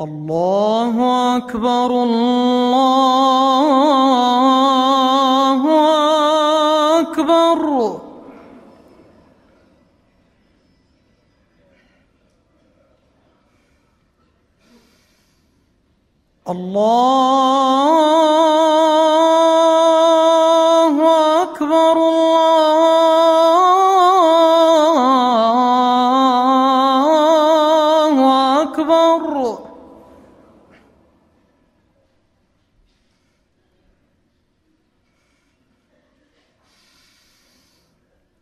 الله أكبر الله أكبر. الله أكبر الله أكبر.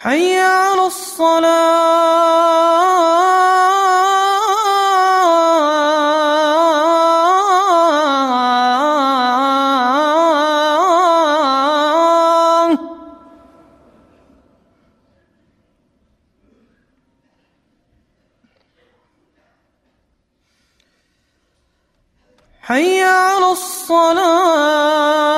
حي على الصلاة. حي على الصلاة.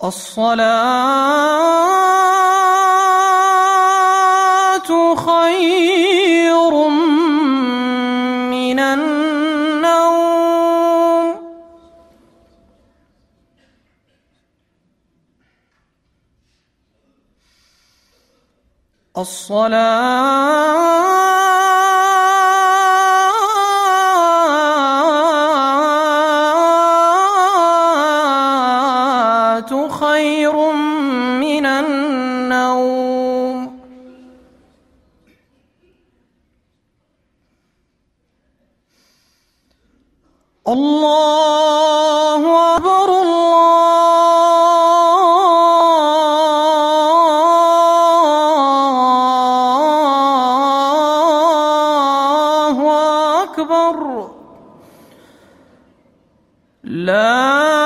الصلاة خير من النوم. خير من النوم. الله أكبر الله أكبر. لا